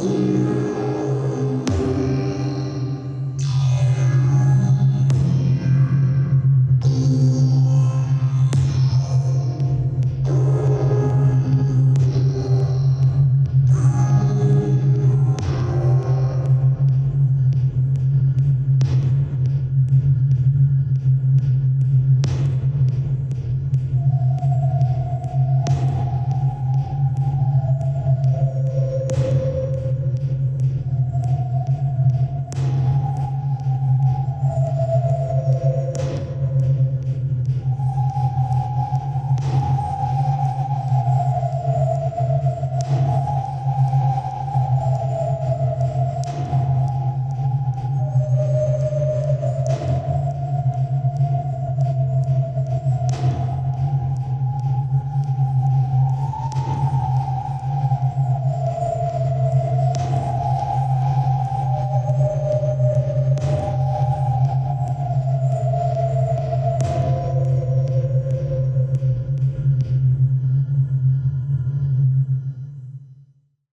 Yeah.